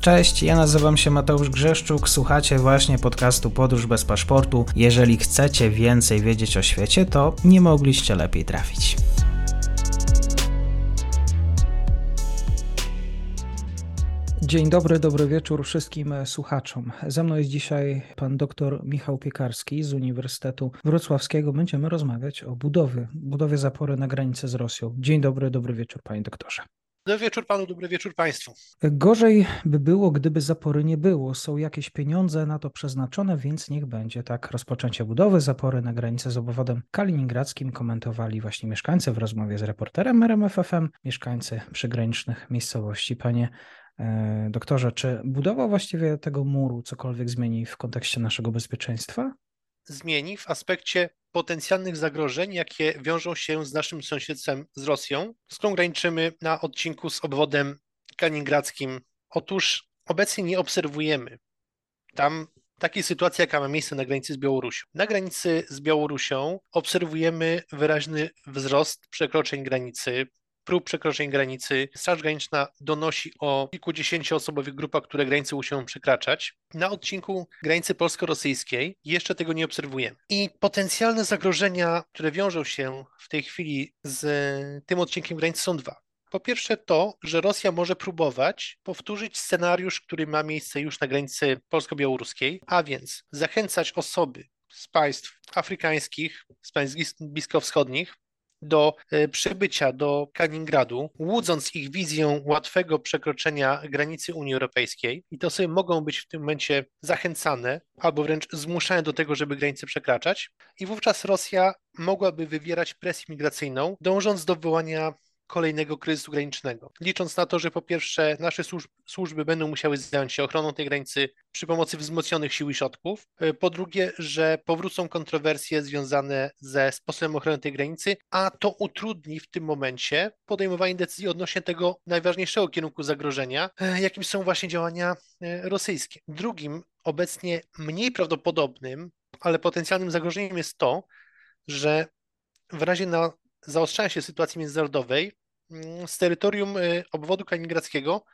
Cześć, ja nazywam się Mateusz Grzeszczuk, słuchacie właśnie podcastu Podróż bez paszportu. Jeżeli chcecie więcej wiedzieć o świecie, to nie mogliście lepiej trafić. Dzień dobry, dobry wieczór wszystkim słuchaczom. Ze mną jest dzisiaj pan dr Michał Piekarski z Uniwersytetu Wrocławskiego. Będziemy rozmawiać o budowie, budowie zapory na granicę z Rosją. Dzień dobry, dobry wieczór panie doktorze. Dobry wieczór panu, dobry wieczór państwu. Gorzej by było, gdyby zapory nie było. Są jakieś pieniądze na to przeznaczone, więc niech będzie tak. Rozpoczęcie budowy zapory na granicę z obwodem kaliningradzkim komentowali właśnie mieszkańcy w rozmowie z reporterem RMFFM, mieszkańcy przygranicznych miejscowości. Panie e, doktorze, czy budowa właściwie tego muru cokolwiek zmieni w kontekście naszego bezpieczeństwa? zmieni w aspekcie potencjalnych zagrożeń, jakie wiążą się z naszym sąsiedztwem z Rosją, z którą graniczymy na odcinku z obwodem kaliningradzkim. Otóż obecnie nie obserwujemy tam takiej sytuacji, jaka ma miejsce na granicy z Białorusią. Na granicy z Białorusią obserwujemy wyraźny wzrost przekroczeń granicy, prób przekroczeń granicy. Straż Graniczna donosi o kilkudziesięcioosobowych grupach, które granice muszą przekraczać. Na odcinku granicy polsko-rosyjskiej jeszcze tego nie obserwujemy. I potencjalne zagrożenia, które wiążą się w tej chwili z tym odcinkiem granicy są dwa. Po pierwsze to, że Rosja może próbować powtórzyć scenariusz, który ma miejsce już na granicy polsko-białoruskiej, a więc zachęcać osoby z państw afrykańskich, z państw bliskowschodnich do e, przybycia do Kaliningradu, łudząc ich wizją łatwego przekroczenia granicy Unii Europejskiej. I to osoby mogą być w tym momencie zachęcane albo wręcz zmuszane do tego, żeby granice przekraczać. I wówczas Rosja mogłaby wywierać presję migracyjną, dążąc do wywołania kolejnego kryzysu granicznego. Licząc na to, że po pierwsze nasze służby będą musiały zająć się ochroną tej granicy przy pomocy wzmocnionych sił i środków, e, po drugie, że powrócą kontrowersje związane ze sposobem ochrony tej granicy, a to utrudni w tym momencie podejmowanie decyzji odnośnie tego najważniejszego kierunku zagrożenia, e, jakim są właśnie działania e, rosyjskie. Drugim, obecnie mniej prawdopodobnym, ale potencjalnym zagrożeniem jest to, że w razie na zaostrzania się sytuacji międzynarodowej z terytorium y, obwodu kaliningradzkiego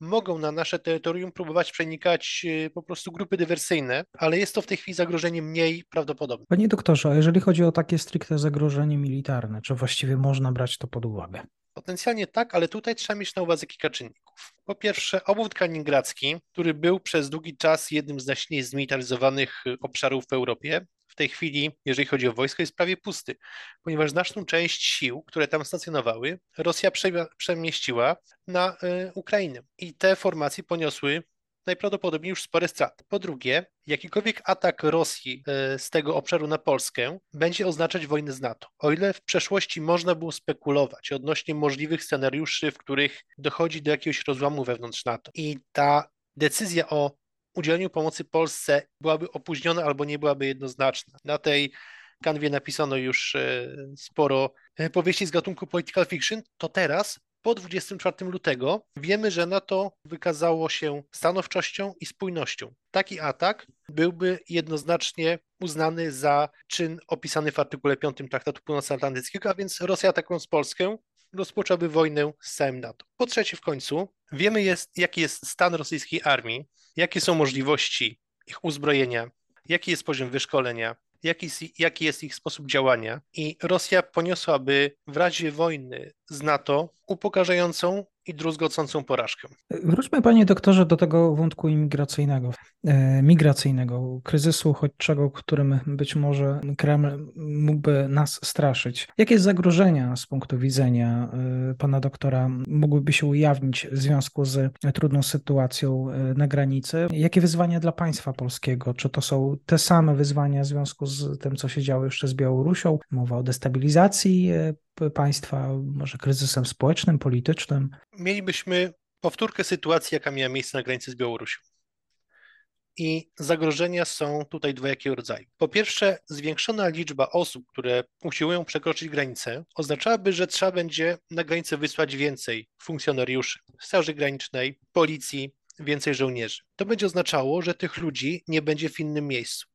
mogą na nasze terytorium próbować przenikać y, po prostu grupy dywersyjne, ale jest to w tej chwili zagrożenie mniej prawdopodobne. Panie doktorze, a jeżeli chodzi o takie stricte zagrożenie militarne, czy właściwie można brać to pod uwagę? Potencjalnie tak, ale tutaj trzeba mieć na uwadze kilka czynników. Po pierwsze, obwód kaliningradzki, który był przez długi czas jednym z najsilniej zmilitaryzowanych y, obszarów w Europie, tej chwili, jeżeli chodzi o wojsko, jest prawie pusty, ponieważ znaczną część sił, które tam stacjonowały, Rosja przemieściła na y, Ukrainę. I te formacje poniosły najprawdopodobniej już spore straty. Po drugie, jakikolwiek atak Rosji y, z tego obszaru na Polskę będzie oznaczać wojnę z NATO. O ile w przeszłości można było spekulować odnośnie możliwych scenariuszy, w których dochodzi do jakiegoś rozłamu wewnątrz NATO i ta decyzja o udzieleniu pomocy Polsce byłaby opóźniona albo nie byłaby jednoznaczna. Na tej kanwie napisano już e, sporo e, powieści z gatunku political fiction, to teraz po 24 lutego wiemy, że NATO wykazało się stanowczością i spójnością. Taki atak byłby jednoznacznie uznany za czyn opisany w artykule 5 Traktatu Północnoatlantyckiego, a więc Rosja atakując Polskę rozpoczęłaby wojnę z całym NATO. Po trzecie w końcu wiemy jest, jaki jest stan rosyjskiej armii, jakie są możliwości ich uzbrojenia, jaki jest poziom wyszkolenia, jaki, jaki jest ich sposób działania i Rosja poniosłaby w razie wojny z NATO upokarzającą i druzgocącą porażkę. Wróćmy, panie doktorze, do tego wątku imigracyjnego, e, migracyjnego, kryzysu uchodźczego, którym być może Kreml mógłby nas straszyć. Jakie zagrożenia z punktu widzenia e, pana doktora mogłyby się ujawnić w związku z trudną sytuacją e, na granicy? Jakie wyzwania dla państwa polskiego? Czy to są te same wyzwania w związku z tym, co się działo jeszcze z Białorusią? Mowa o destabilizacji państwa, może kryzysem społecznym, politycznym? Mielibyśmy powtórkę sytuacji, jaka miała miejsce na granicy z Białorusią. I zagrożenia są tutaj dwojakiego rodzaju. Po pierwsze, zwiększona liczba osób, które usiłują przekroczyć granicę, oznaczałaby, że trzeba będzie na granicę wysłać więcej funkcjonariuszy Straży Granicznej, policji, więcej żołnierzy. To będzie oznaczało, że tych ludzi nie będzie w innym miejscu.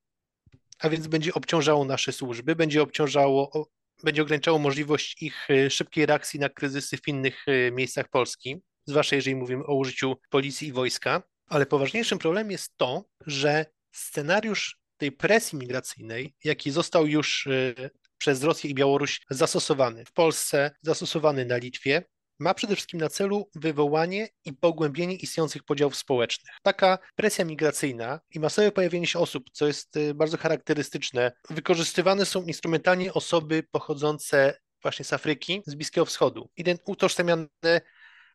A więc będzie obciążało nasze służby, będzie obciążało będzie ograniczało możliwość ich e, szybkiej reakcji na kryzysy w innych e, miejscach Polski, zwłaszcza jeżeli mówimy o użyciu policji i wojska. Ale poważniejszym problemem jest to, że scenariusz tej presji migracyjnej, jaki został już y, przez Rosję i Białoruś zastosowany w Polsce, zastosowany na Litwie, ma przede wszystkim na celu wywołanie i pogłębienie istniejących podziałów społecznych. Taka presja migracyjna i masowe pojawienie się osób, co jest y, bardzo charakterystyczne, wykorzystywane są instrumentalnie osoby pochodzące właśnie z Afryki, z Bliskiego Wschodu, utożsamiane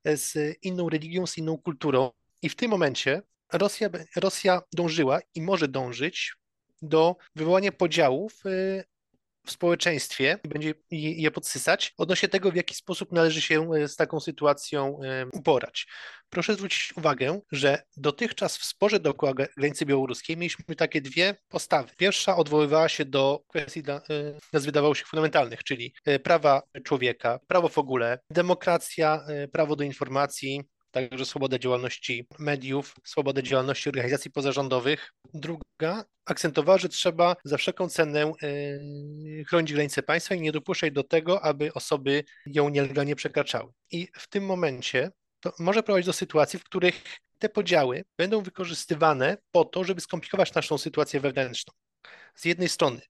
z inną religią, z inną kulturą. I w tym momencie Rosja, Rosja dążyła i może dążyć do wywołania podziałów y, w społeczeństwie i będzie je podsysać odnośnie tego, w jaki sposób należy się y, z taką sytuacją y, uporać. Proszę zwrócić uwagę, że dotychczas w sporze dookoła granicy białoruskiej mieliśmy takie dwie postawy. Pierwsza odwoływała się do kwestii, nas wydawało się fundamentalnych, czyli prawa człowieka, prawo w ogóle, demokracja, prawo do informacji, także swobodę działalności mediów, swobodę działalności organizacji pozarządowych. Druga akcentowała, że trzeba za wszelką cenę e, chronić granice państwa i nie dopuszczać do tego, aby osoby ją nielegalnie przekraczały. I w tym momencie to może prowadzić do sytuacji, w których te podziały będą wykorzystywane po to, żeby skomplikować naszą sytuację wewnętrzną. Z jednej strony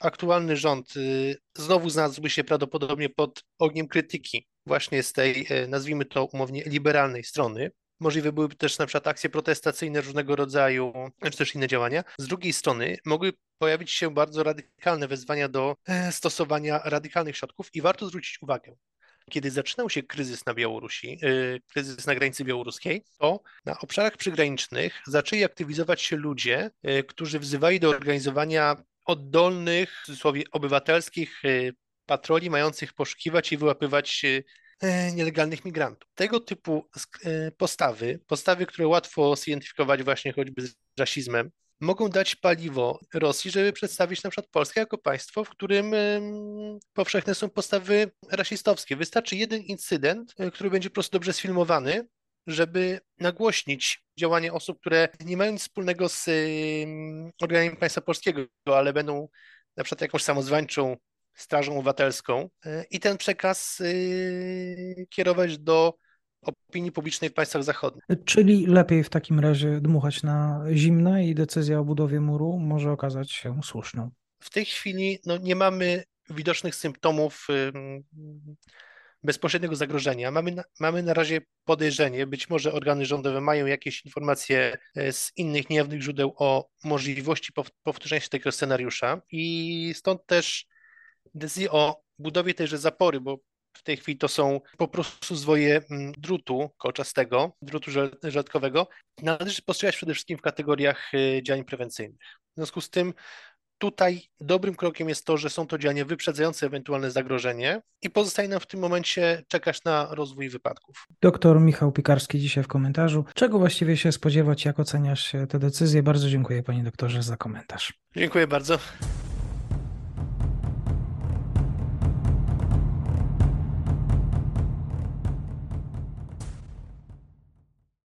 aktualny rząd y, znowu znalazłby się prawdopodobnie pod ogniem krytyki właśnie z tej, e, nazwijmy to umownie, liberalnej strony. Możliwe byłyby też na przykład akcje protestacyjne różnego rodzaju, czy też inne działania. Z drugiej strony mogły pojawić się bardzo radykalne wezwania do e, stosowania radykalnych środków i warto zwrócić uwagę, kiedy zaczynał się kryzys na Białorusi, e, kryzys na granicy białoruskiej, to na obszarach przygranicznych zaczęli aktywizować się ludzie, którzy wzywali do organizowania oddolnych, w cudzysłowie obywatelskich patroli mających poszukiwać i wyłapywać e, nielegalnych migrantów. Tego typu e, postawy, postawy, które łatwo zidentyfikować właśnie choćby z rasizmem, mogą dać paliwo Rosji, żeby przedstawić na przykład Polskę jako państwo, w którym powszechne są postawy rasistowskie. Wystarczy jeden incydent, e, który będzie po prostu dobrze sfilmowany, żeby nagłośnić działanie osób, które nie mają nic wspólnego z organami państwa polskiego, ale będą na przykład jakąś samozwańczą Strażą Obywatelską e, i ten przekaz e, kierować do opinii publicznej w państwach zachodnich. Czyli lepiej w takim razie dmuchać na zimne i decyzja o budowie muru może okazać się słuszną. W tej chwili no, nie mamy widocznych symptomów bezpośredniego zagrożenia. Mamy na, mamy na razie podejrzenie, być może organy rządowe mają jakieś informacje e, z innych niejawnych źródeł o możliwości powtórzenia się tego scenariusza i stąd też decyzję o budowie tejże zapory, bo w tej chwili to są po prostu zwoje mm, drutu kolczastego, drutu rzadkowego, należy postrzegać przede wszystkim w kategoriach e, działań prewencyjnych. W związku z tym tutaj dobrym krokiem jest to, że są to działania wyprzedzające ewentualne zagrożenie i pozostaje nam w tym momencie czekać na rozwój wypadków. Doktor Michał Pikarski dzisiaj w komentarzu. Czego właściwie się spodziewać, jak oceniasz te decyzje? Bardzo dziękuję panie doktorze za komentarz. Dziękuję bardzo.